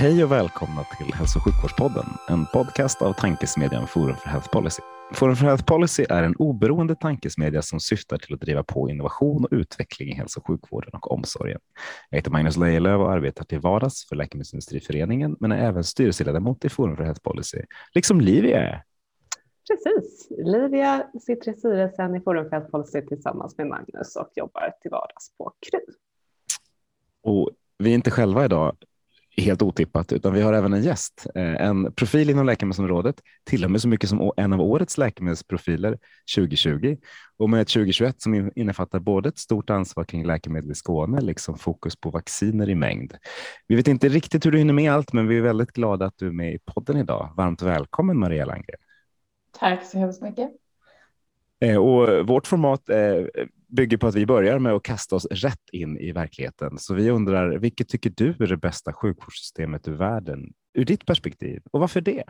Hej och välkomna till Hälso och sjukvårdspodden, en podcast av tankesmedjan Forum för Health Policy. Forum för Health Policy är en oberoende tankesmedja som syftar till att driva på innovation och utveckling i hälso och sjukvården och omsorgen. Jag heter Magnus Lejelöw och arbetar till vardags för Läkemedelsindustriföreningen, men är även styrelseledamot i Forum för Health Policy, liksom Livia är. Precis. Livia sitter i styrelsen i Forum för Health Policy tillsammans med Magnus och jobbar till vardags på KRY. Och vi är inte själva idag, helt otippat, utan vi har även en gäst, eh, en profil inom läkemedelsområdet, till och med så mycket som en av årets läkemedelsprofiler 2020 och med ett 2021 som innefattar både ett stort ansvar kring läkemedel i Skåne, liksom fokus på vacciner i mängd. Vi vet inte riktigt hur du hinner med allt, men vi är väldigt glada att du är med i podden idag. Varmt välkommen Maria Landgren. Tack så hemskt mycket. Eh, och vårt format eh, bygger på att vi börjar med att kasta oss rätt in i verkligheten. Så vi undrar, vilket tycker du är det bästa sjukvårdssystemet i världen ur ditt perspektiv och varför det?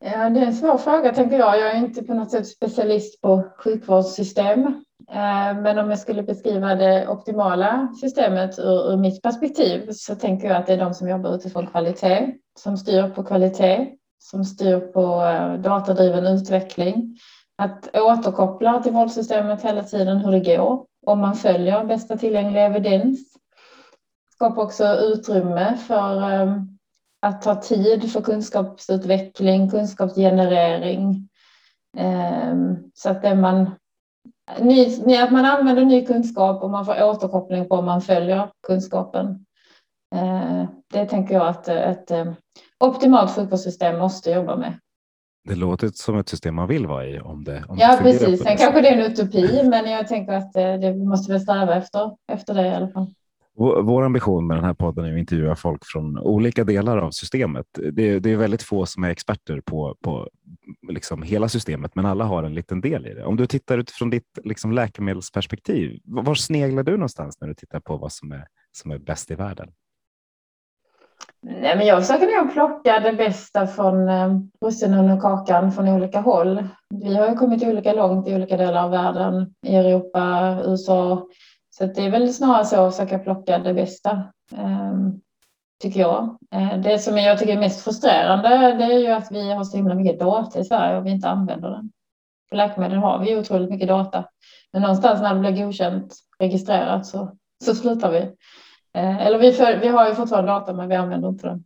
Ja, det är en svår fråga tänker jag. Jag är inte på något sätt specialist på sjukvårdssystem. Eh, men om jag skulle beskriva det optimala systemet ur, ur mitt perspektiv så tänker jag att det är de som jobbar utifrån kvalitet, som styr på kvalitet, som styr på eh, datadriven utveckling, att återkoppla till vårdsystemet hela tiden hur det går, om man följer bästa tillgängliga evidens. Skapa också utrymme för ehm, att ta tid för kunskapsutveckling, kunskapsgenerering. Ehm, så att, det man, ny, att man använder ny kunskap och man får återkoppling på om man följer kunskapen. Eh, det tänker jag att ett ehm, optimalt sjukvårdssystem måste jobba med. Det låter som ett system man vill vara i. Om det, om ja, det precis. Sen kanske det är en utopi, men jag tänker att det, det måste vi sträva efter, efter det i alla fall. Vår ambition med den här podden är att intervjua folk från olika delar av systemet. Det, det är väldigt få som är experter på, på liksom hela systemet, men alla har en liten del i det. Om du tittar utifrån ditt liksom läkemedelsperspektiv, var sneglar du någonstans när du tittar på vad som är, som är bäst i världen? Nej, men jag försöker nog plocka det bästa från eh, russinen och kakan från olika håll. Vi har ju kommit olika långt i olika delar av världen, i Europa, USA. Så det är väl snarare så att försöka plocka det bästa, ehm, tycker jag. Eh, det som jag tycker är mest frustrerande det är ju att vi har så himla mycket data i Sverige och vi inte använder den. På läkemedel har vi otroligt mycket data. Men någonstans när det blir godkänt, registrerat, så, så slutar vi. Eh, eller vi, för, vi har ju fortfarande data men vi använder inte den.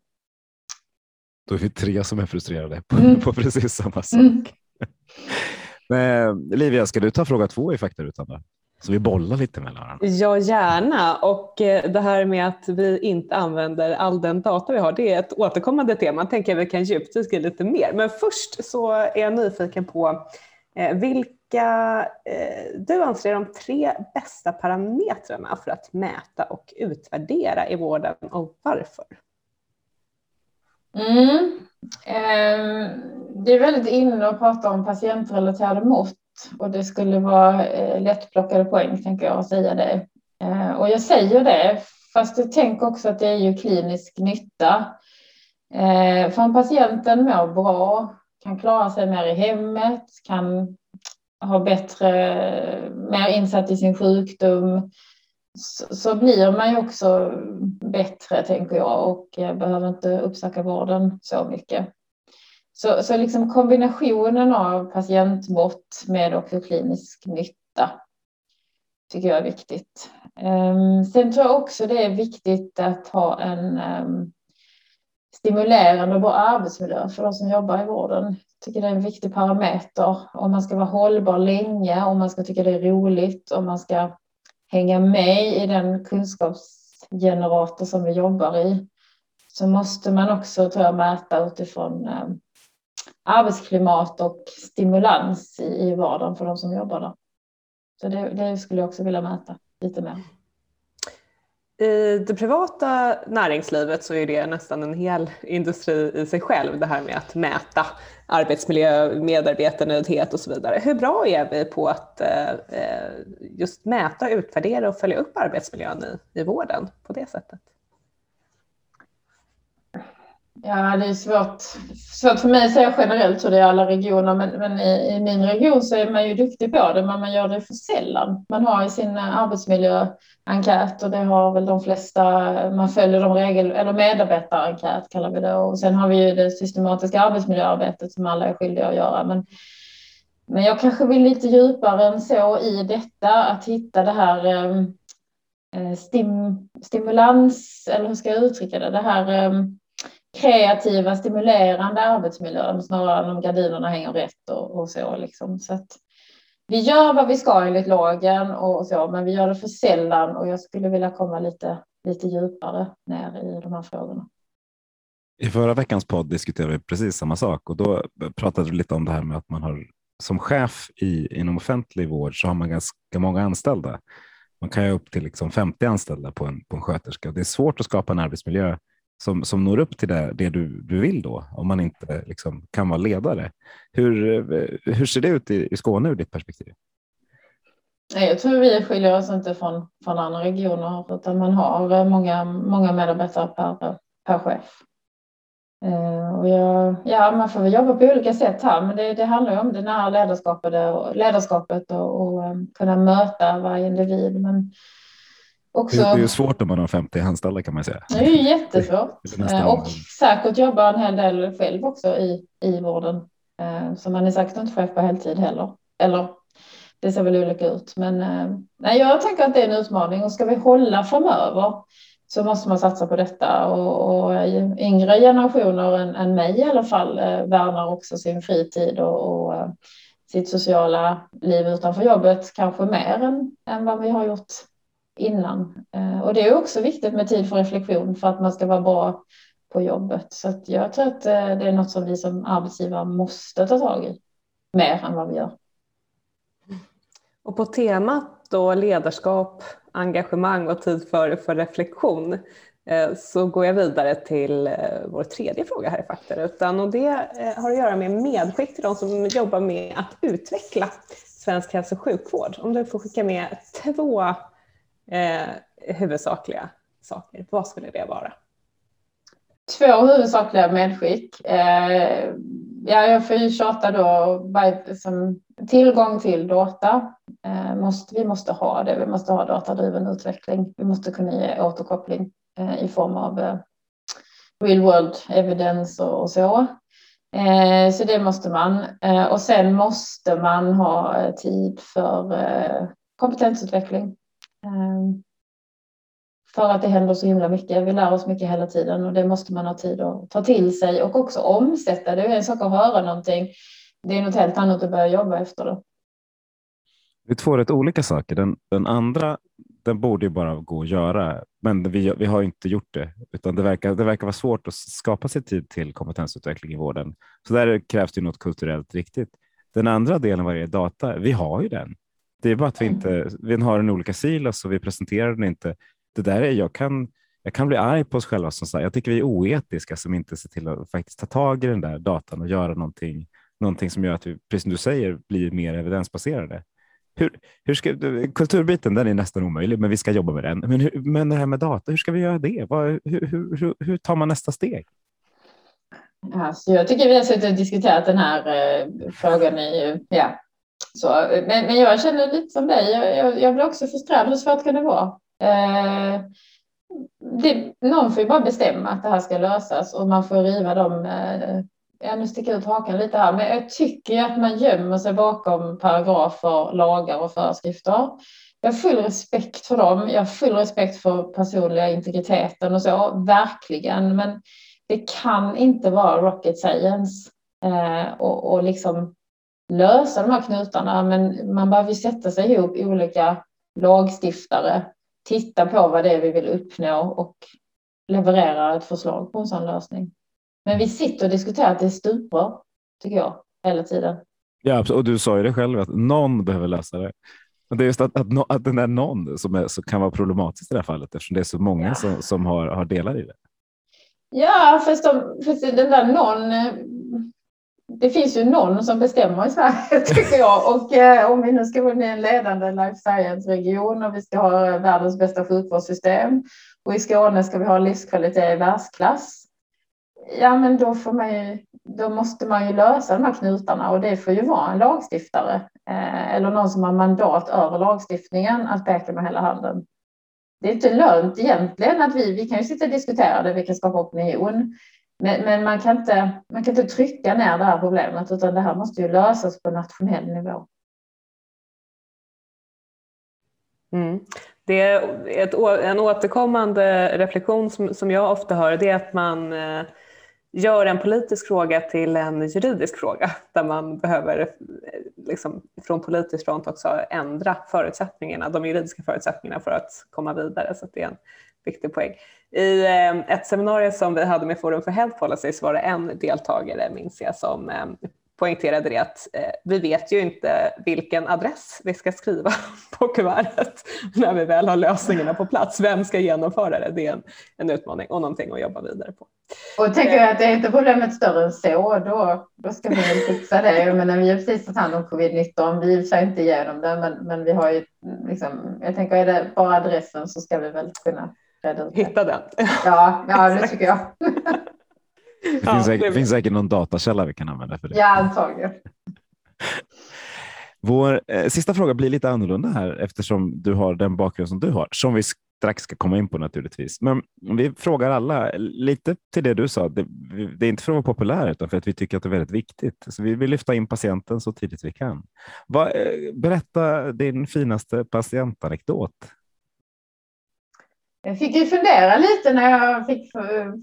Då är vi tre som är frustrerade på, mm. på precis samma sak. Mm. Men, Livia, ska du ta fråga två i faktarutan? Då? Så vi bollar lite mellan varandra. Ja, gärna. Och eh, det här med att vi inte använder all den data vi har, det är ett återkommande tema. Jag tänker att vi kan djupdyka lite mer. Men först så är jag nyfiken på eh, vilka vilka eh, du anser är de tre bästa parametrarna för att mäta och utvärdera i vården och varför? Mm. Eh, det är väldigt inne att prata om patientrelaterade mått och det skulle vara eh, lättplockade poäng, tänker jag, att säga det. Eh, och jag säger det, fast jag tänker också att det är ju klinisk nytta. Eh, för om patienten mår bra, kan klara sig mer i hemmet, kan har bättre, mer insatt i sin sjukdom så, så blir man ju också bättre tänker jag och behöver inte uppsöka vården så mycket. Så, så liksom kombinationen av patientmått med också klinisk nytta tycker jag är viktigt. Ehm, sen tror jag också det är viktigt att ha en ehm, stimulerande och bra arbetsmiljö för de som jobbar i vården tycker det är en viktig parameter om man ska vara hållbar länge, om man ska tycka det är roligt, om man ska hänga med i den kunskapsgenerator som vi jobbar i så måste man också tror jag, mäta utifrån eh, arbetsklimat och stimulans i, i vardagen för de som jobbar där. Så det, det skulle jag också vilja mäta lite mer. I det privata näringslivet så är det nästan en hel industri i sig själv, det här med att mäta arbetsmiljö, medarbetarnöjdhet och så vidare. Hur bra är vi på att eh, eh, just mäta, utvärdera och följa upp arbetsmiljön i, i vården på det sättet? Ja, det är svårt, svårt för mig att säga generellt hur det är i alla regioner, men, men i, i, min region så är man ju duktig på det, men man gör det för sällan. Man har i sin eh, arbetsmiljöenkät och det har väl de flesta, man följer de regel, eller medarbetarenkät kallar vi det, och sen har vi ju det systematiska arbetsmiljöarbetet som alla är skyldiga att göra. Men, men jag kanske vill lite djupare än så i detta, att hitta det här eh, eh stim, stimulans, eller hur ska jag uttrycka det, det här eh, kreativa, stimulerande arbetsmiljön snarare än om gardinerna hänger rätt och, och så. Liksom. så att vi gör vad vi ska enligt lagen och så, men vi gör det för sällan och jag skulle vilja komma lite, lite djupare ner i de här frågorna. I förra veckans podd diskuterade vi precis samma sak och då pratade vi lite om det här med att man har som chef i, inom offentlig vård så har man ganska många anställda. Man kan ju upp till liksom 50 anställda på en, på en sköterska. Det är svårt att skapa en arbetsmiljö som, som når upp till det, det du, du vill då, om man inte liksom kan vara ledare. Hur, eh, hur ser det ut i, i Skåne ur ditt perspektiv? Jag tror vi skiljer oss inte från, från andra regioner, utan man har eh, många, många medarbetare per, per chef. Eh, och jag, ja, man får väl jobba på olika sätt här, men det, det handlar ju om det nära ledarskapet och, ledarskapet och, och kunna möta varje individ. Men Också, det är ju svårt om man har 50 anställda kan man säga. Det är ju jättesvårt. Eh, och säkert jobbar en hel del själv också i, i vården. Eh, så man är säkert inte chef på heltid heller. Eller det ser väl olika ut. Men eh, nej, jag tänker att det är en utmaning och ska vi hålla framöver så måste man satsa på detta och, och yngre generationer än, än mig i alla fall värnar också sin fritid och, och sitt sociala liv utanför jobbet kanske mer än, än vad vi har gjort innan. Eh, och det är också viktigt med tid för reflektion för att man ska vara bra på jobbet. Så jag tror att eh, det är något som vi som arbetsgivare måste ta tag i mer än vad vi gör. Och på temat då ledarskap, engagemang och tid för, för reflektion eh, så går jag vidare till vår tredje fråga här i Faktarutan och det har att göra med medskick till de som jobbar med att utveckla svensk hälso och sjukvård. Om du får skicka med två eh, huvudsakliga saker, vad skulle det vara? Två huvudsakliga medskick. Eh, ja, jag får ju tjata då, som tillgång till data. Eh, måste, vi måste ha det, vi måste ha datadriven utveckling. Vi måste kunna ge återkoppling eh, i form av eh, real world evidence och, och så. Eh, så det måste man. Eh, och sen måste man ha eh, tid för kompetensutveckling. Ehm, för att det händer så himla mycket. Vi lär oss mycket hela tiden och det måste man ha tid att ta till sig och också omsätta. Det är en sak att höra någonting. Det är något helt annat att börja jobba efter det. Det är två rätt olika saker. Den, den andra den borde ju bara gå att göra, men vi, vi har inte gjort det. Utan det, verkar, det verkar vara svårt att skapa sig tid till kompetensutveckling i vården. Så där krävs det något kulturellt riktigt. Den andra delen vad är data, vi har ju den. Det är bara att vi inte vi har en olika silos och vi presenterar den inte. Det där är, jag, kan, jag kan bli arg på oss själva. Som sagt. Jag tycker vi är oetiska som inte ser till att faktiskt ta tag i den där datan och göra någonting, någonting som gör att vi, precis som du säger, blir mer evidensbaserade. Hur, hur ska, kulturbiten den är nästan omöjlig, men vi ska jobba med den. Men, hur, men det här med data, hur ska vi göra det? Vad, hur, hur, hur tar man nästa steg? Alltså, jag tycker vi har suttit och diskuterat den här eh, frågan i ja, så, men, men jag känner lite som dig. Jag, jag, jag blir också frustrerad. Hur svårt kan det vara? Eh, det, någon får ju bara bestämma att det här ska lösas och man får riva dem. Eh, ja, nu sticker jag ut hakan lite här, men jag tycker att man gömmer sig bakom paragrafer, lagar och föreskrifter. Jag har full respekt för dem. Jag har full respekt för personliga integriteten och så, verkligen. Men det kan inte vara rocket science eh, och, och liksom lösa de här knutarna, men man behöver sätta sig ihop olika lagstiftare, titta på vad det är vi vill uppnå och leverera ett förslag på en sån lösning. Men vi sitter och diskuterar att det är stuprör. tycker jag, hela tiden. Ja, och du sa ju det själv att någon behöver lösa det. Det är just att, att, att den där någon som, är, som kan vara problematiskt i det här fallet eftersom det är så många ja. som, som har, har delar i det. Ja, fast, de, fast den där någon. Det finns ju någon som bestämmer i Sverige tycker jag. Och eh, om vi nu ska bli en ledande life science-region och vi ska ha eh, världens bästa sjukvårdssystem och i Skåne ska vi ha livskvalitet i världsklass. Ja, men då, får man ju, då måste man ju lösa de här knutarna och det får ju vara en lagstiftare eh, eller någon som har mandat över lagstiftningen att peka med hela handen det är inte lönt egentligen att vi, vi kan ju sitta och diskutera det, vi kan skapa opinion. Men, men, man, kan inte, man kan inte trycka ner det här problemet utan det här måste ju lösas på nationell nivå. Mm. Det är ett, en återkommande reflektion som, som jag ofta hör det är att man eh, gör en politisk fråga till en juridisk fråga där man behöver eh, liksom, från politisk front också ändra förutsättningarna, de juridiska förutsättningarna för att komma vidare. Så det är en viktig poäng. I eh, ett seminarium som vi hade med Forum för Health Policy så var det en deltagare, minns jag, som eh, poängterade det att eh, vi vet ju inte vilken adress vi ska skriva på kuvertet när vi väl har lösningarna på plats. Vem ska genomföra det? Det är en, en utmaning och någonting att jobba vidare på. Och tänker jag att det är inte problemet större än så, då, då ska vi väl fixa det. Men när vi har precis tagit hand om covid-19, vi kör inte igenom det, men, men vi har ju liksom, jag tänker är det bara adressen så ska vi väl kunna Hitta den. Ja, ja det tycker jag. Det finns, ja, säkert, det finns säkert någon datakälla vi kan använda för det. Ja, antagligen. Vår eh, sista fråga blir lite annorlunda här eftersom du har den bakgrund som du har, som vi strax ska komma in på naturligtvis. Men vi frågar alla lite till det du sa. Det, det är inte för att vara populär utan för att vi tycker att det är väldigt viktigt. Så vi vill lyfta in patienten så tidigt vi kan. Va, eh, berätta din finaste patientanekdot. Jag fick ju fundera lite när jag fick,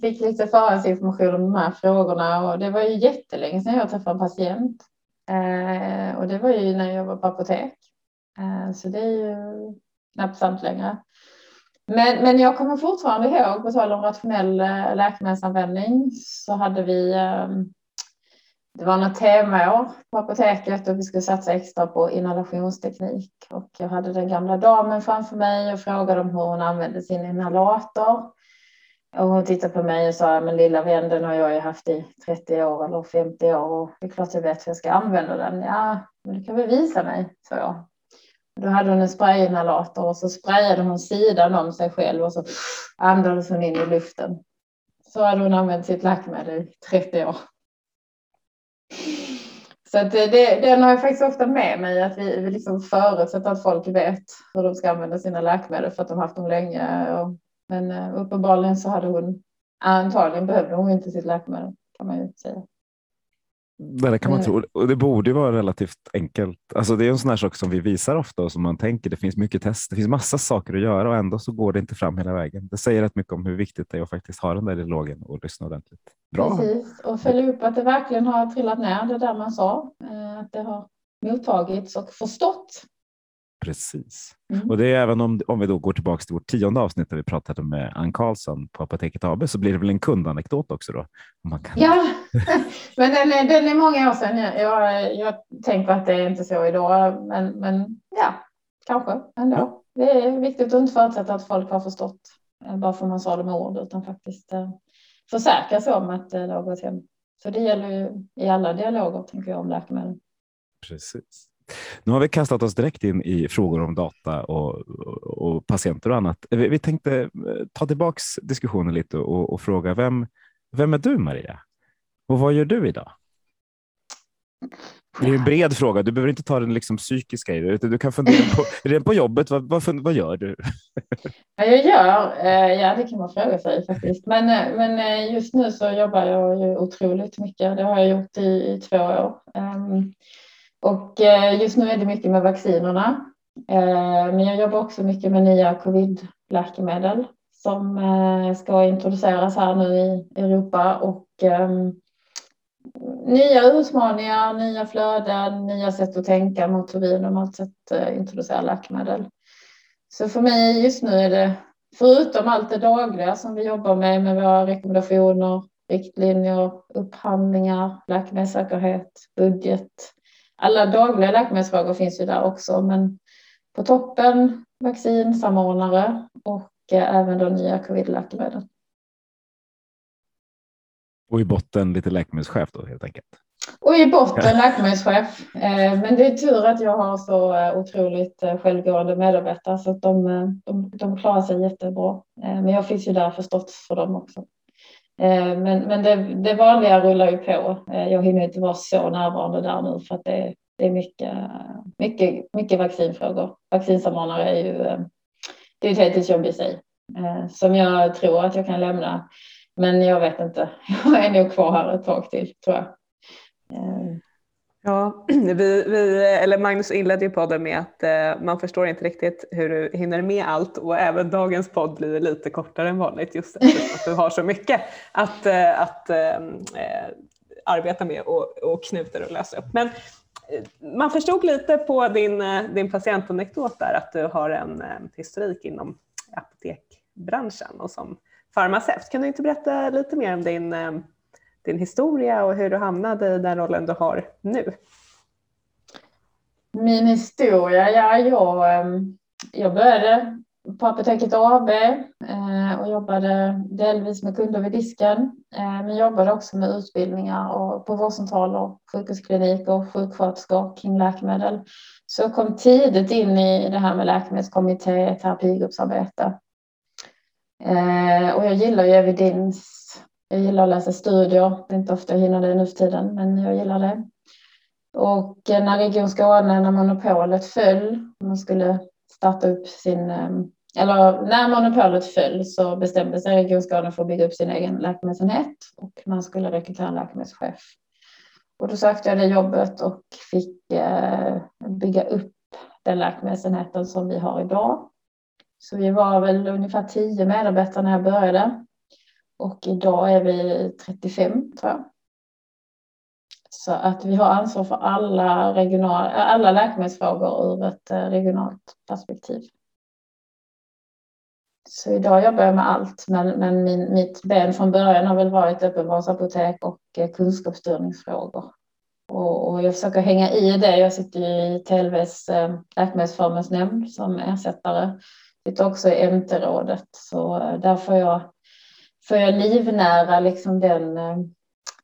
fick lite förhandsinformation om de här frågorna och det var ju jättelänge sedan jag träffade en patient. Eh, och det var ju när jag var på apotek. Eh, så det är ju knappt sant längre. Men, men jag kommer fortfarande ihåg, på tal om rationell eh, läkemedelsanvändning, så hade vi eh, det var något temaår på apoteket och vi skulle satsa extra på inhalationsteknik. Och jag hade den gamla damen framför mig och frågade om hur hon använde sin inhalator. Och hon tittade på mig och sa, men lilla vän, den har jag ju haft i 30 år eller 50 år och det är klart jag vet hur jag ska använda den. Ja, men du kan väl visa mig, sa jag. Då hade hon en sprayinhalator och så sprayade hon sidan om sig själv och så andades hon in i luften. Så hade hon använt sitt lackmedel i 30 år. Så att det, den har jag faktiskt ofta med mig, att vi, vi liksom förutsätter att folk vet hur de ska använda sina läkemedel för att de haft dem länge. Och, men eh, uppenbarligen så hade hon, antagligen behövde hon inte sitt läkemedel kan man ju säga. Det kan man mm. tro. Och det borde vara relativt enkelt. Alltså det är en sån här sak som vi visar ofta och som man tänker. Det finns mycket test. Det finns massa saker att göra och ändå så går det inte fram hela vägen. Det säger rätt mycket om hur viktigt det är att faktiskt ha den där dialogen och lyssna ordentligt. Bra. Precis och följa upp att det verkligen har trillat ner det där man sa. Eh, att det har mottagits och förstått Precis. Mm. Och det är även om, om vi då går tillbaka till vårt tionde avsnitt där vi pratade med Ann Karlsson på Apoteket AB så blir det väl en kundanekdot också då? Man kan... Ja, men den är, den är många år sedan. Jag, jag, tänker att det är inte så idag, men, men ja, kanske ändå. Ja. Det är viktigt att inte förutsätta att folk har förstått eh, bara för man sa det med ord utan faktiskt eh, försäkra sig om att det har gått hem. Så det gäller ju i alla dialoger tänker jag om läkemedel. Precis. Nu har vi kastat oss direkt in i frågor om data och, och patienter och annat. Vi, vi tänkte eh, ta tillbaks diskussionen lite och, och, fråga vem, vem är du Maria? Och vad gör du idag? Det är en bred fråga. Du behöver inte ta den liksom psykiska i det. Du kan fundera på, redan på jobbet, vad, vad, vad gör du? jag gör, eh, ja det kan man fråga sig faktiskt. Men, eh, men just nu så jobbar jag ju otroligt mycket. Det har jag gjort i, i två år. Och eh, just nu är det mycket med vaccinerna. Eh, men jag jobbar också mycket med nya covid-läkemedel som eh, ska introduceras här nu i Europa och ehm, nya utmaningar, nya flöden, nya sätt att tänka mot hur vi normalt sett introducerar läkemedel. Så för mig just nu är det, förutom allt det dagliga som vi jobbar med, med våra rekommendationer, riktlinjer, upphandlingar, läkemedelssäkerhet, budget. Alla dagliga läkemedelsfrågor finns ju där också, men på toppen vaccinsamordnare och eh, även då nya covid-läkemedel. Och i botten lite läkemedelschef då helt enkelt? Och i botten läkemedelschef. Eh, men det är tur att jag har så eh, otroligt självgående medarbetare så att de, de, de klarar sig jättebra. Men jag finns ju där förstås för dem också. Eh, men, men det, det vanliga rullar ju på. Eh, jag hinner inte vara så närvarande där nu för att det, det är mycket, mycket, mycket vaccinfrågor. Vaccinsamordnare är ju eh, det är ett heltidsjobb i sig som jag tror att jag kan lämna men jag vet inte. Jag är nog kvar här ett tag till tror jag. Ja, vi, vi, eller Magnus inledde ju podden med att eh, man förstår inte riktigt hur du hinner med allt och även dagens podd blir lite kortare än vanligt just eftersom att du har så mycket att, eh, att eh, eh arbeta med och, och knuter och lösa upp. Men eh, man förstod lite på din, eh, din patientanekdot där att du har en eh, historik inom apotekbranschen och som farmaceut. Kan du inte berätta lite mer om din, eh, din historia och hur du hamnade i den rollen du har nu? Min historia? Ja, jag, ehm, jag började på Apoteket AB eh, och jobbade delvis med kunder vid disken. Eh, men jobbade också med utbildningar och på vårdcentraler, sjukhusklinik och sjuksköterskor kring läkemedel. Så jag kom tidigt in i det här med läkemedelskommitté, terapigruppsarbete. Eh, och jag gillar ju evidens. Jag gillar att läsa studier. Det är inte ofta jag hinner det nu för tiden, men jag gillar det. Och eh, när Region Skåne, när monopolet föll, man skulle starta upp sin, ehm, eller när monopolet föll så bestämde sig Region Skåne för att bygga upp sin egen läkemedelsenhet och man skulle rekrytera en läkemedelschef. Och då sökte jag det jobbet och fick eh, bygga upp den läkemedelsenheten som vi har idag. Så vi var väl ungefär tio medarbetare när jag började. Och idag är vi 35 tror jag. Så att vi har ansvar för alla, regional, alla läkemedelsfrågor ur ett eh, regionalt perspektiv. Så idag jobbar jag med allt, men, men min, mitt ben från början har väl varit öppenvårdsapotek och eh, kunskapsstyrningsfrågor. Och, och, jag försöker hänga i det. Jag sitter ju i TLVs eh, läkemedelsförmånsnämnd som ersättare Jag sitter också i MT-rådet så där får jag, får jag livnära liksom den, eh,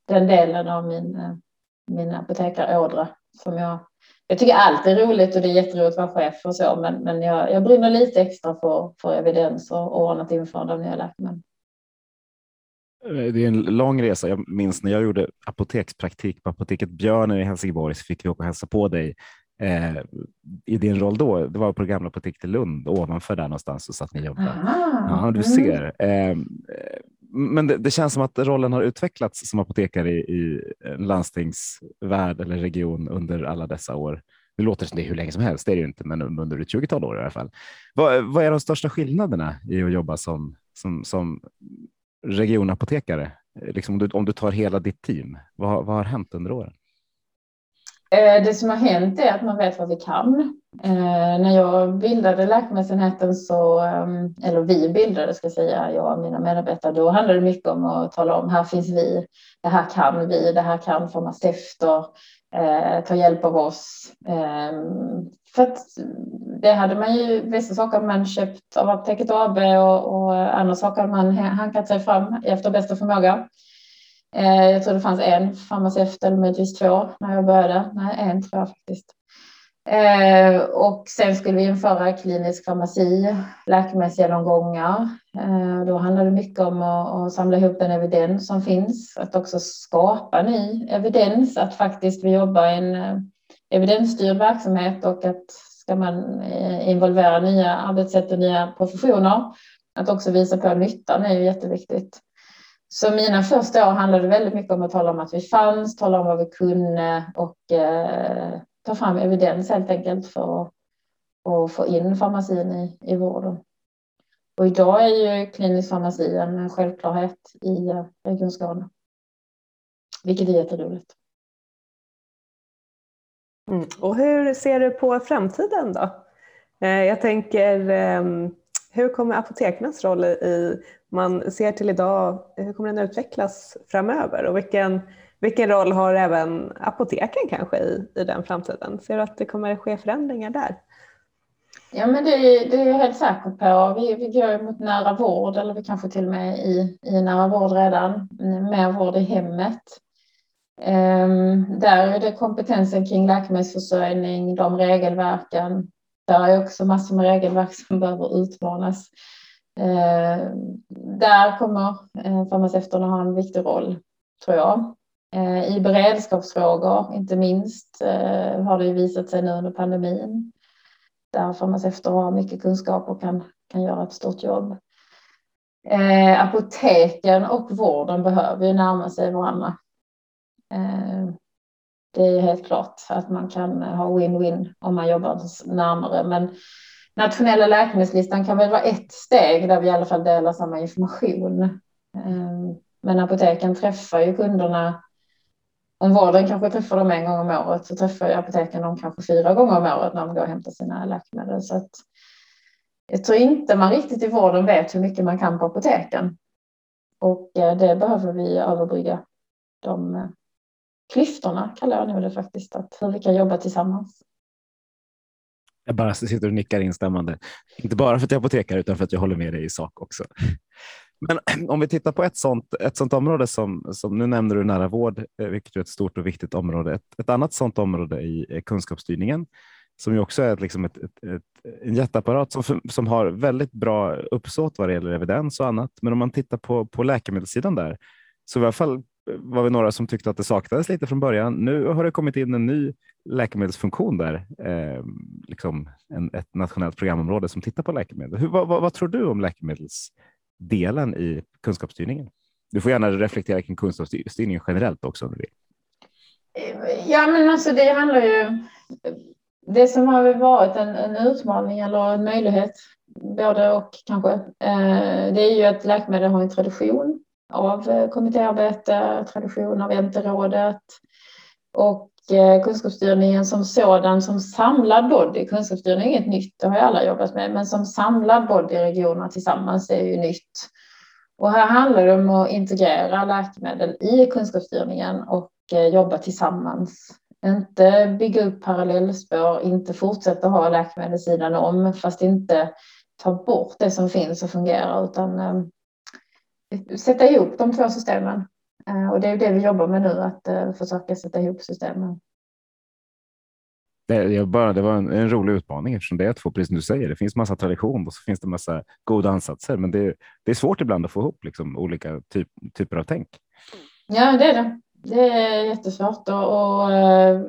den delen av min, eh, min apotekarådra som jag jag tycker allt är roligt och det är jätteroligt att vara chef och så, men, men jag, jag brinner lite extra för, för evidens och ordnat införande av nya läkemedel. Det är en lång resa. Jag minns när jag gjorde apotekspraktik på apoteket Björnen i Helsingborg så fick vi åka och hälsa på dig eh, i din roll då, det var på gamla apoteket i Lund, ovanför där någonstans så satt ni och jobbade. Ja, du mm. ser. Eh, men det, det, känns som att rollen har utvecklats som apotekare i, i en landstingsvärld eller region under alla dessa år. Det låter som det är hur länge som helst, det är det ju inte, men under ett 20-tal år i alla fall. Vad, vad, är de största skillnaderna i att jobba som, som, som regionapotekare? Liksom om, du, om du tar hela ditt team, vad, vad har hänt under åren? Eh, det som har hänt är att man vet vad vi kan. Eh, när jag bildade läkemedelsenheten så, ehm, eller vi bildade ska jag säga, jag och mina medarbetare, då handlade det mycket om att tala om här finns vi, det här kan vi, det här kan farmaceuter, eh, ta hjälp av oss. Ehm, för att det hade man ju, vissa saker man köpt av Apoteket AB och, och andra saker man hankat sig fram efter bästa förmåga. Eh, jag tror det fanns en farmaceut eller möjligtvis två när jag började. Nej, en tror jag faktiskt. Eh, och sen skulle vi införa klinisk farmaci, läkemedelsgenomgångar. Eh, då handlar det mycket om att, samla ihop den evidens som finns, att också skapa ny evidens, att faktiskt vi jobbar i en eh, evidensstyrd verksamhet och att ska man involvera nya arbetssätt och nya professioner, att också visa på nyttan är ju jätteviktigt. Så mina första år handlade väldigt mycket om att tala om att vi fanns, tala om vad vi kunde och eh, ta fram evidens helt enkelt för att, att få in farmacin i, i vården. Och idag är ju klinisk farmaci en självklarhet i eh, Region Skåne. Vilket är jätteroligt. Mm. Och hur ser du på framtiden då? Eh, jag tänker, ehm, hur kommer apotekens roll i, man ser till idag, hur kommer den utvecklas framöver och vilken, vilken roll har även apoteken kanske i, i den framtiden? Ser du att det kommer ske förändringar där? Ja, men det, det är jag helt säker på. Vi, vi går mot nära vård eller vi kanske till och med i, i nära vård redan, mer vård i hemmet. Um, där är det kompetensen kring läkemedelsförsörjning, de regelverken. Där är också massor med regelverk som behöver utmanas. Eh, där kommer uh, farmaceuterna ha en viktig roll, tror jag. Eh, I beredskapsfrågor, inte minst, har det visat sig nu under pandemin där farmaceuter har mycket kunskap och kan, kan göra ett stort jobb. Eh, apoteken och vården behöver ju närma sig varandra. Eh, det är helt klart att man kan ha win-win om man jobbar närmare. Men nationella läkemedelslistan kan väl vara ett steg där vi i alla fall delar samma information. Ehm, men apoteken träffar ju kunderna om vården kanske träffar dem en gång om året så träffar apoteken dem kanske fyra gånger om året när de går och hämtar sina läkemedel. Så att jag tror inte man riktigt i vården vet hur mycket man kan på apoteken. Och eh, det behöver vi överbrygga. De eh, klyftorna kallar jag nu det faktiskt, att hur vi kan jobba tillsammans. Jag bara sitter och nickar instämmande. Inte bara för att jag är apotekare utan för att jag håller med dig i sak också. Men om vi tittar på ett sådant, ett sådant område som, som nu nämner du nära vård, eh, vilket är ett stort och viktigt område. Ett, ett annat sådant område i eh, kunskapsstyrningen som ju också är liksom ett, ett, ett, en jätteapparat som, som har väldigt bra uppsåt vad det gäller evidens och annat. Men om man tittar på, på läkemedelssidan där så i alla fall var vi några som tyckte att det saknades lite från början. Nu har det kommit in en ny läkemedelsfunktion där, eh, liksom en, ett nationellt programområde som tittar på läkemedel. Hur, vad, vad, vad tror du om läkemedelsdelen i kunskapsstyrningen. Du får gärna reflektera kring kunskapsstyrningen generellt också om du vill. Eh, ja, men alltså det handlar ju. Det som har varit en, en utmaning eller en möjlighet, både och kanske, eh, det är ju att läkemedel har en tradition av eh, kommittéarbete, tradition av NT-rådet och eh, kunskapsstyrningen som sådan, som samlad body, kunskapsstyrning är inget nytt, det har ju alla jobbat med, men som samlad body i regionerna tillsammans är ju nytt. Och här handlar det om att integrera läkemedel i kunskapsstyrningen och eh, jobba tillsammans. Inte bygga upp parallellspår, inte fortsätta ha läkemedelssidan om, fast inte ta bort det som finns och fungerar, utan sätta ihop de två systemen. Eh, och det är det vi jobbar med nu, att uh, försöka sätta ihop systemen. Det, bara, det var en, en, rolig utmaning eftersom det är två, precis som du säger, det finns massa tradition och så finns det massa goda ansatser, men det, det är svårt ibland att få ihop liksom, olika typ, typer av tänk. Ja, det är det. Det är jättesvårt och, och uh,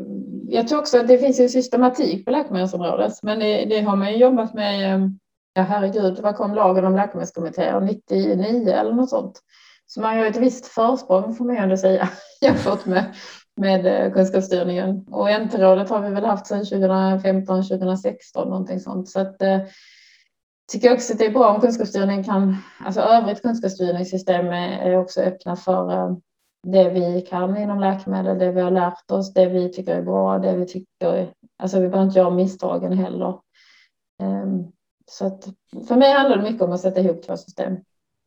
jag tror också att det finns en systematik på läkemedelsområdet, men det, det har man ju jobbat med. Ja, herregud, vad kom lagen om läkemedelskommittéer 99 eller något sånt? Så man har ett visst försprång får man ju ändå säga jämfört med, med eh, kunskapsstyrningen. Och NT-rådet har vi väl haft sedan 2015, 2016 någonting sånt. Så att, eh, tycker också att det är bra om kunskapsstyrningen kan, alltså övrigt kunskapsstyrningssystem är också öppna för eh, det vi kan inom läkemedel, det vi har lärt oss, det vi tycker är bra, det vi tycker, alltså vi behöver inte göra misstagen heller. Um, så att för mig handlar det mycket om att sätta ihop två system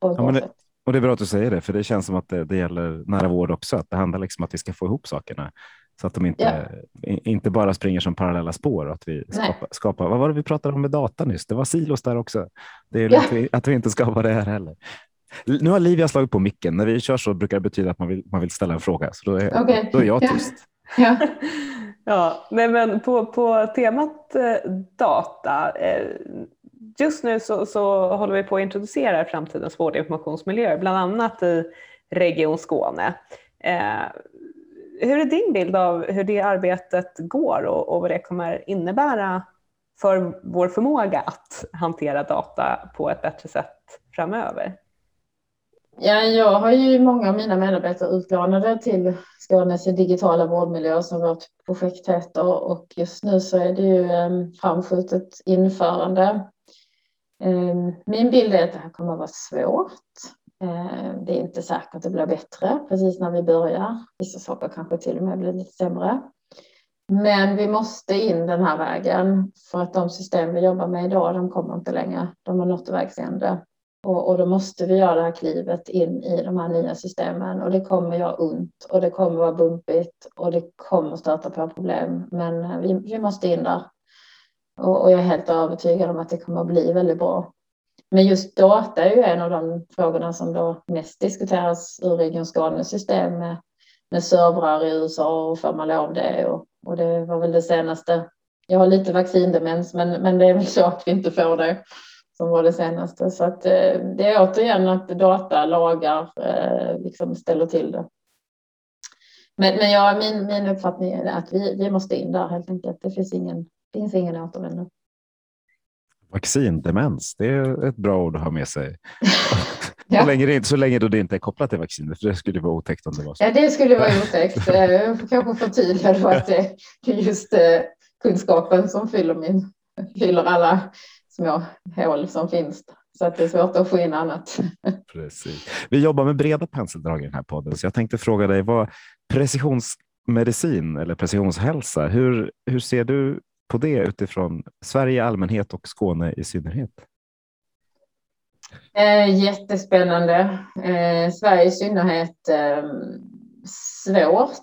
på ett ja, bra sätt. Och det är bra att du säger det, för det känns som att det, det gäller nära vård också. Att det handlar liksom om att vi ska få ihop sakerna så att de inte, ja. inte bara springer som parallella spår. Att vi skapar, skapar, vad var det vi pratade om med data nyss? Det var silos där också. Det är ja. att, vi, att vi inte skapar det här heller. Nu har Livia slagit på micken. När vi kör så brukar det betyda att man vill, man vill ställa en fråga, så då är, okay. då är jag tyst. Ja. Ja, nej men på, på temat eh, data, eh, just nu så, så håller vi på att introducera framtidens vårdinformationsmiljöer, bland annat i Region Skåne. Eh, hur är din bild av hur det arbetet går och, och vad det kommer innebära för vår förmåga att hantera data på ett bättre sätt framöver? Ja, jag har ju många av mina medarbetare utlånade till Skånes digitala vårdmiljö som vårt projekt heter och just nu så är det ju eh, framskjutet införande Ehm, min bild är att det här kommer att vara svårt. Ehm, det är inte säkert att det blir bättre precis när vi börjar. Vissa saker kanske till och med blir lite sämre. Men vi måste in den här vägen för att de system vi jobbar med idag, de kommer inte längre. De har nått vägs ände. Och, och då måste vi göra det här klivet in i de här nya systemen och det kommer göra ont och det kommer vara bumpigt och det kommer stöta på problem. Men eh, vi, vi måste in där. Och, och jag är helt övertygad om att det kommer att bli väldigt bra. Men just data är ju en av de frågorna som då mest diskuteras ur Region Skånes system med, med servrar i USA och får man lov det och, och det var väl det senaste. Jag har lite vaccindemens men, men det är väl så att vi inte får det som var det senaste. Så att, eh, det är återigen att data, lagar eh, liksom ställer till det. Men, men ja, min, min uppfattning är att vi, vi måste in där helt enkelt. Det finns ingen, finns ingen återvändo. Vaccindemens, det är ett bra ord att ha med sig. ja. så, länge det, så länge det inte är kopplat till vaccinet, för det skulle vara otäckt om det var så. Ja, det skulle vara otäckt. Eh, jag får kanske förtydliga då att det är just kunskapen som fyller, min, fyller alla små hål som finns. Så att det är svårt att få in annat. Precis. Vi jobbar med breda penseldrag i den här podden, så jag tänkte fråga dig vad precisionsmedicin eller precisionshälsa, hur, hur ser du på det utifrån Sverige i allmänhet och Skåne i synnerhet? Eh, jättespännande. Eh, Sverige i synnerhet eh, svårt.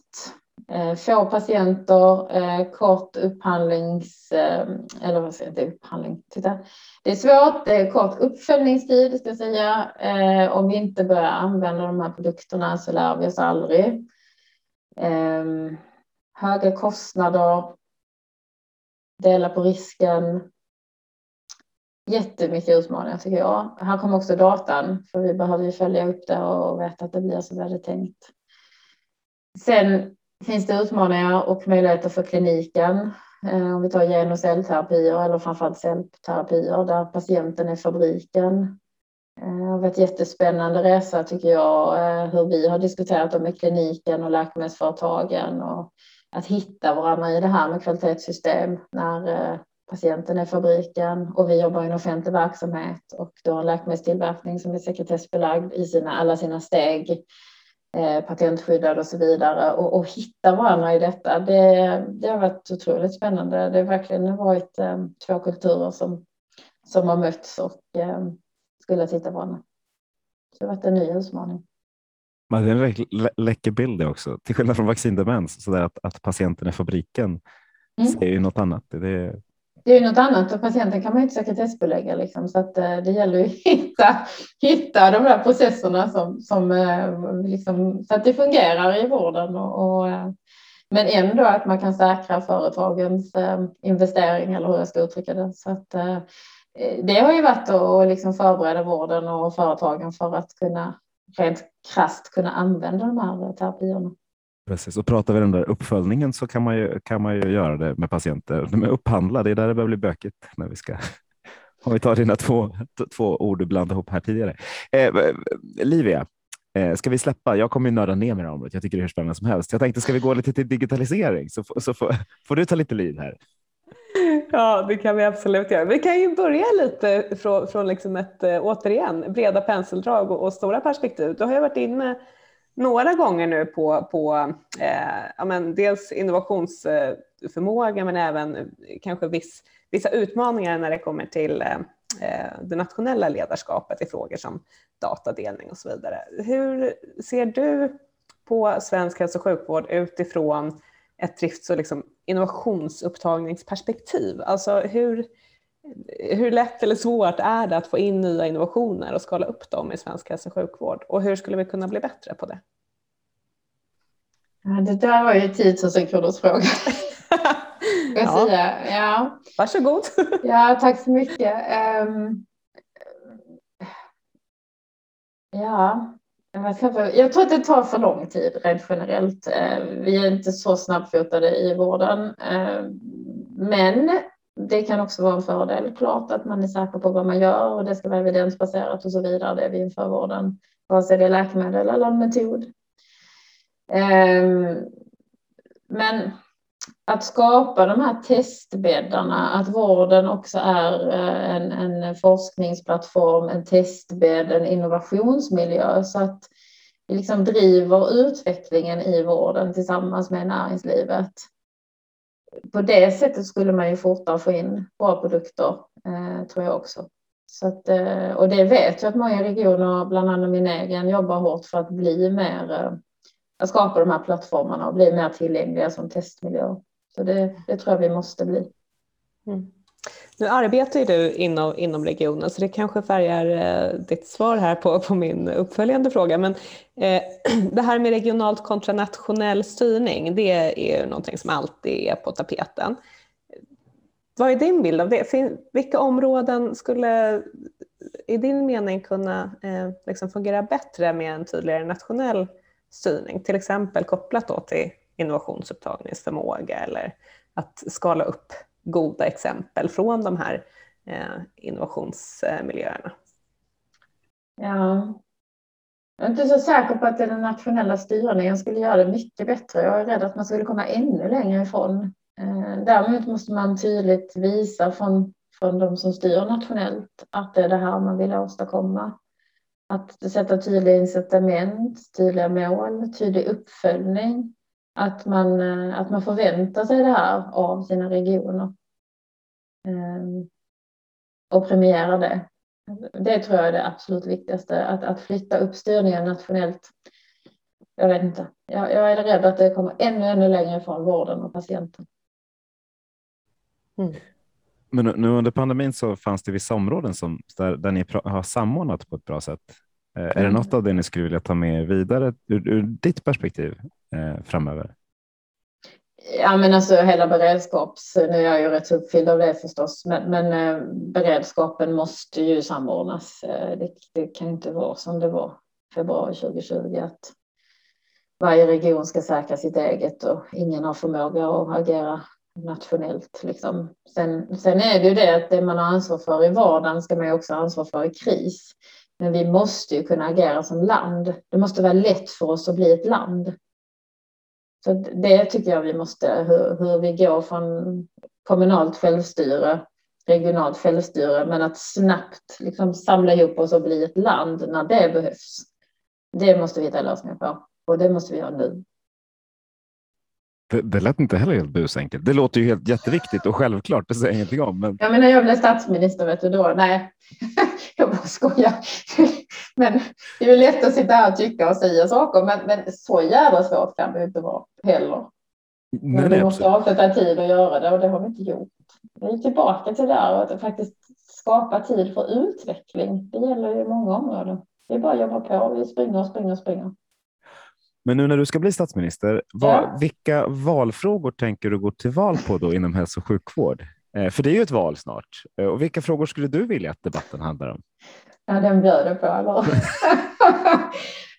Eh, få patienter, eh, kort upphandlings... Eh, eller vad säger jag, upphandling? Titta. Det är svårt, det är kort uppföljningstid, ska jag säga. Eh, om vi inte börjar använda de här produkterna så lär vi oss aldrig. Eh, höga kostnader, dela på risken. Jättemycket utmaningar tycker jag. Här kommer också datan, för vi behöver ju följa upp det och veta att det blir som vi hade tänkt. Sen finns det utmaningar och möjligheter för kliniken. Eh, om vi tar gen och cellterapier eller framförallt cellterapier där patienten är fabriken. Det har varit jättespännande resa tycker jag eh, hur vi har diskuterat det med kliniken och läkemedelsföretagen och att hitta varandra i det här med kvalitetssystem när eh, patienten är fabriken och vi jobbar i en offentlig verksamhet och då har läkemedelstillverkning som är sekretessbelagd i sina, alla sina steg eh, patentskyddad och så vidare och, och, hitta varandra i detta. Det, det har varit otroligt spännande. Det har verkligen varit eh, två kulturer som, som har mötts och eh, skulle på varandra. Så det har varit en ny utmaning. Men det är en lä läcker bild också. Till skillnad från vaccindemens, så där att, att patienten är fabriken mm. säger ju något annat. Det, det är ju något annat och patienten kan man inte sekretessbelägga liksom, så att eh, det gäller att hitta, hitta de där processerna som, som eh, liksom, så att det fungerar i vården och, och eh, men ändå att man kan säkra företagens investering eller hur jag ska uttrycka det. Så att, det har ju varit att liksom förbereda vården och företagen för att kunna rent krasst kunna använda de här terapierna. Precis, och pratar vi den där uppföljningen så kan man ju, kan man ju göra det med patienter. De är upphandlade, det är där det börjar bli bökigt när vi ska om vi tar dina två, två ord du blandade ihop här tidigare. Eh, Livia, eh, ska vi släppa? Jag kommer ju nörda ner med det området. Jag tycker det är hur spännande som helst. Jag tänkte, ska vi gå lite till digitalisering så, så får, får du ta lite liv här. Ja, det kan vi absolut göra. Vi kan ju börja lite från, från liksom ett, eh, återigen, breda penseldrag och, och, stora perspektiv. Du har ju varit inne några gånger nu på, på eh, ja, men dels innovationsförmåga men även kanske viss, vissa utmaningar när det kommer till eh, eh det nationella ledarskapet i frågor som datadelning och så vidare. Hur ser du på svensk hälso och sjukvård utifrån ett drifts och liksom innovationsupptagningsperspektiv? Alltså hur, hur lätt eller svårt är det att få in nya innovationer och skala upp dem i svensk hälso och sjukvård? Och hur skulle vi kunna bli bättre på det? Det där var ju 10 000 kronors fråga. ja. Säga. Ja. Varsågod. ja, tack så mycket. Um, ja, jag tror att det tar för lång tid rent generellt. Eh, vi är inte så snabbfotade i vården. Eh, men det kan också vara en fördel, klart att man är säker på vad man gör och det ska vara evidensbaserat och så vidare, det vi inför vården, vare sig det är läkemedel eller en metod. Eh, men att skapa de här testbäddarna, att vården också är eh, en, en forskningsplattform, en testbädd, en innovationsmiljö så att vi liksom driver utvecklingen i vården tillsammans med näringslivet. på det sättet skulle man ju fortare få in bra produkter, eh, tror jag också. Så att, eh, och det vet jag att många regioner, bland annat min egen, jobbar hårt för att bli mer, eh, att skapa de här plattformarna och bli mer tillgängliga som testmiljö. Så det, det tror jag vi måste bli. Mm. Nu arbetar ju du inom, inom regionen så det kanske färgar eh, ditt svar här på, på min uppföljande fråga. Men eh, det här med regionalt kontra nationell styrning, det är ju någonting som alltid är på tapeten. Vad är din bild av det? Vilka områden skulle i din mening kunna eh, liksom fungera bättre med en tydligare nationell styrning? Till exempel kopplat då till innovationsupptagningsförmåga eller att skala upp goda exempel från de här eh, innovationsmiljöerna. Ja, jag är inte så säker på att den nationella styrningen skulle göra det mycket bättre. Jag är rädd att man skulle komma ännu längre ifrån. Eh, däremot måste man tydligt visa från, från de som styr nationellt att det är det här man vill åstadkomma. Att sätta tydliga incitament, tydliga mål, tydlig uppföljning att man, eh, att man förväntar sig det här av sina regioner. Ehm, och premiera det. Det tror jag är det absolut viktigaste, att, att flytta upp styrningen nationellt. Jag vet inte. Jag, jag är rädd att det kommer ännu, ännu längre ifrån vården och patienten. Mm. Men nu under pandemin så fanns det vissa områden som, där, där ni har samordnat på ett bra sätt. Mm. Är det mm. något av det ni skulle vilja ta med vidare ur, ur ditt perspektiv eh, framöver? Ja, men alltså hela beredskaps... Nu är jag ju rätt uppfylld av det förstås, men, men eh, beredskapen måste ju samordnas. Eh, det, det, kan inte vara som det var februari 2020, att varje region ska säkra sitt eget och ingen har förmåga att agera nationellt. Liksom. Sen, sen är det ju det att det man har ansvar för i vardagen ska man ju också ha ansvar för i kris. Men vi måste ju kunna agera som land. Det måste vara lätt för oss att bli ett land. Så det tycker jag vi måste, hur, hur vi går från kommunalt självstyre, regionalt självstyre, men att snabbt liksom samla ihop oss och bli ett land när det behövs. Det måste vi hitta lösningar på och det måste vi göra nu. Det, det lät inte heller helt busenkelt. Det låter ju helt jätteviktigt och självklart, det säger jag ingenting om. Men... Ja, men när jag blev statsminister, vet du då, nej, jag bara skojar. Men det är ju lätt att sitta här och tycka och säga saker, men, men så jävla svårt kan det inte vara heller. Nej, men vi måste avsätta tid att göra det och det har vi inte gjort. Vi är tillbaka till det där och att faktiskt skapa tid för utveckling. Det gäller ju många områden. Vi bara jobbar på, vi springer och springer och springer. Men nu när du ska bli statsminister, vad, vilka valfrågor tänker du gå till val på då inom hälso och sjukvård? Eh, för det är ju ett val snart. Eh, och vilka frågor skulle du vilja att debatten handlar om? Ja, den bjöd du på, eller?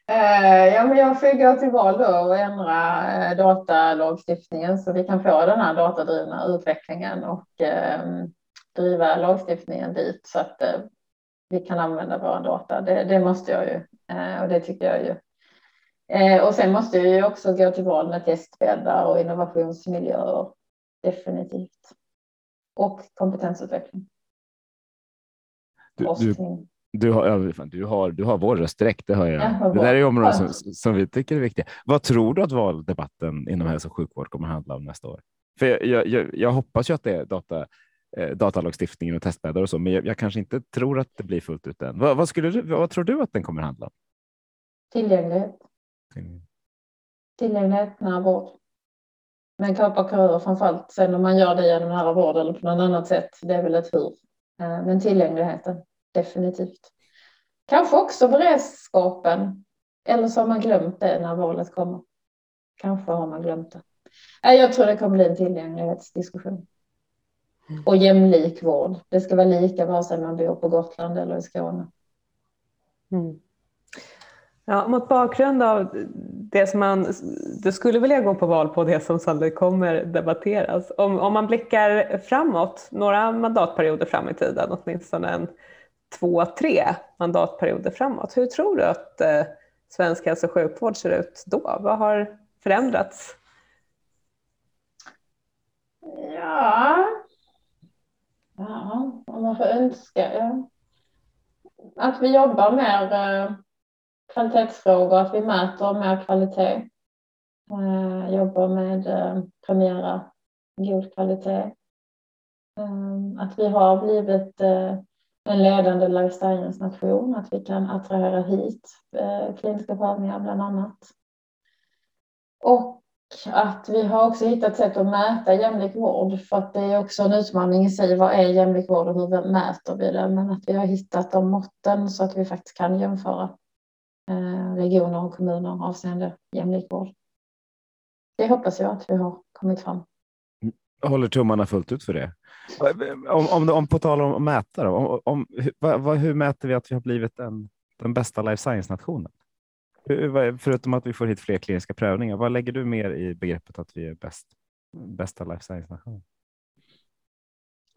eh, ja, men jag får gå till val då och ändra datalagstiftningen så vi kan få den här datadrivna utvecklingen och eh, driva lagstiftningen dit så att vi kan använda våra data. Det, det måste jag ju och det tycker jag ju Eh, och sen måste vi också gå till val med testbäddar och innovationsmiljöer. Definitivt. Och kompetensutveckling. Du, du, du, har, du, har, du har vår röst direkt, det hör jag. det där är områden som, som vi tycker är viktiga. Vad tror du att valdebatten inom hälso och sjukvård kommer att handla om nästa år? För jag, jag, jag hoppas ju att det är data, eh, datalagstiftningen och testbäddar och så, men jag, jag, kanske inte tror att det blir fullt ut än. Vad, vad, skulle du, vad tror du att den kommer att handla om? Tillgänglighet. Tillgänglighet, nära vård. Men kapa köer framförallt. Sen om man gör det genom nära vård eller på något annat sätt, det är väl ett hur. Eh, men tillgängligheten, definitivt. Kanske också beredskapen. Eller så har man glömt det när valet kommer. Kanske har man glömt det. Jag tror det kommer bli en tillgänglighetsdiskussion. Mm. Och jämlik vård. Det ska vara lika vare sig man bor på Gotland eller i Skåne. Mm. Ja, mot bakgrund av det som man, du skulle vilja gå på val på det som sannolikt kommer debatteras. Om, om man blickar framåt, några mandatperioder fram i tiden, åtminstone en två, tre mandatperioder framåt. Hur tror du att eh, svensk hälso och sjukvård ser ut då? Vad har förändrats? Ja, ja om man får önska. Ja. Att vi jobbar mer eh, kvalitetsfrågor, att vi mäter mer kvalitet. Eh, jobbar med eh, premiera god kvalitet. Eh, att vi har blivit eh, en ledande life science-nation, att vi kan attrahera hit eh, kliniska prövningar bland annat. Och att vi har också hittat sätt att mäta jämlik vård för att det är också en utmaning i sig. Vad är jämlik vård och hur mäter vi det? Men att vi har hittat de måtten så att vi faktiskt kan jämföra regioner och kommuner avseende jämlik vård. Det hoppas jag att vi har kommit fram. Jag håller tummarna fullt ut för det. Om, om, om på tal om att mäta, då, om, om, hur, hur mäter vi att vi har blivit en, den bästa life science-nationen? Förutom att vi får hit fler kliniska prövningar, vad lägger du mer i begreppet att vi är bäst, bästa life science-nationen?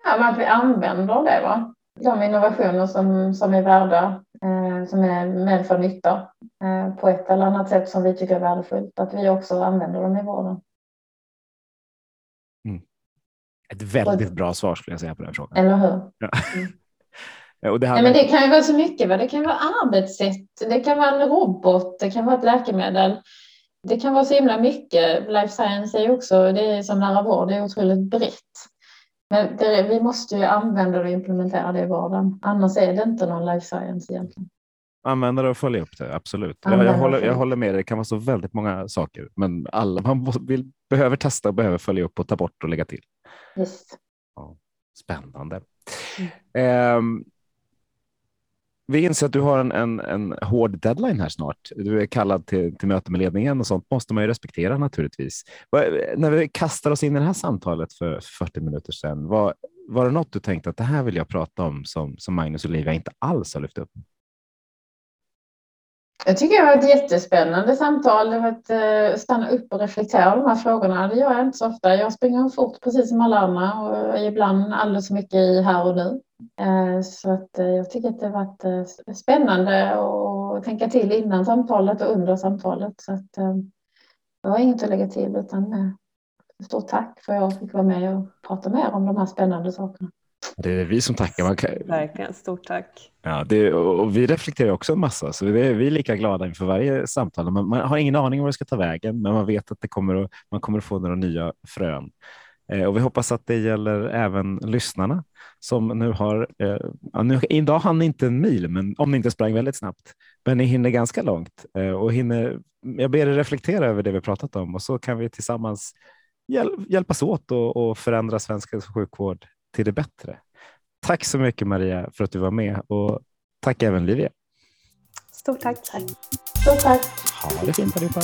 Ja, att vi använder det, va? De innovationer som, som är värda, eh, som är med för nytta eh, på ett eller annat sätt som vi tycker är värdefullt, att vi också använder dem i vården. Mm. Ett väldigt bra svar skulle jag säga på den frågan. Eller hur? Ja. Mm. Och det, Nej, men det kan ju vara så mycket. Va? Det kan vara arbetssätt, det kan vara en robot, det kan vara ett läkemedel. Det kan vara så himla mycket. Life science är ju också, det är som nära vård, det är otroligt brett. Men det, vi måste ju använda och implementera det i vardagen. Annars är det inte någon life science egentligen. Använda det och följa upp det, absolut. Jag, jag, håller, jag håller med dig, det kan vara så väldigt många saker, men alla man vill, behöver testa och behöver följa upp och ta bort och lägga till. Yes. Ja, spännande. Mm. Um, vi inser att du har en, en, en hård deadline här snart. Du är kallad till, till möte med ledningen och sånt måste man ju respektera naturligtvis. När vi kastar oss in i det här samtalet för 40 minuter sedan, var, var det något du tänkte att det här vill jag prata om som, som Magnus och Olivia inte alls har lyft upp? Jag tycker det var ett jättespännande samtal. Det var att eh, stanna upp och reflektera över de här frågorna. Det gör jag inte så ofta. Jag springer fort precis som alla andra och ibland alldeles för mycket i här och nu. Eh, så att, eh, jag tycker att det har varit spännande att tänka till innan samtalet och under samtalet. Så att, jag har inget att lägga till utan stort tack för att jag fick vara med och prata med er om de här spännande sakerna. Det är vi som tackar. Kan... Verkligen, stort tack. Ja, det, och vi reflekterar också en massa, så vi är, vi är lika glada inför varje samtal. Man, man, har ingen aning om var det ska ta vägen, men man vet att det kommer att, man kommer att få några nya frön. Eh, och vi hoppas att det gäller även lyssnarna som nu har, eh, nu, idag hann ni inte en mil, men om ni inte sprang väldigt snabbt, men ni hinner ganska långt eh, och hinner, jag ber er reflektera över det vi pratat om och så kan vi tillsammans hjäl, hjälpas åt och, och förändra svensk sjukvård till det bättre. Tack så mycket Maria för att du var med och tack även Livia. Stort tack. Stort tack. Ha det fint allihopa.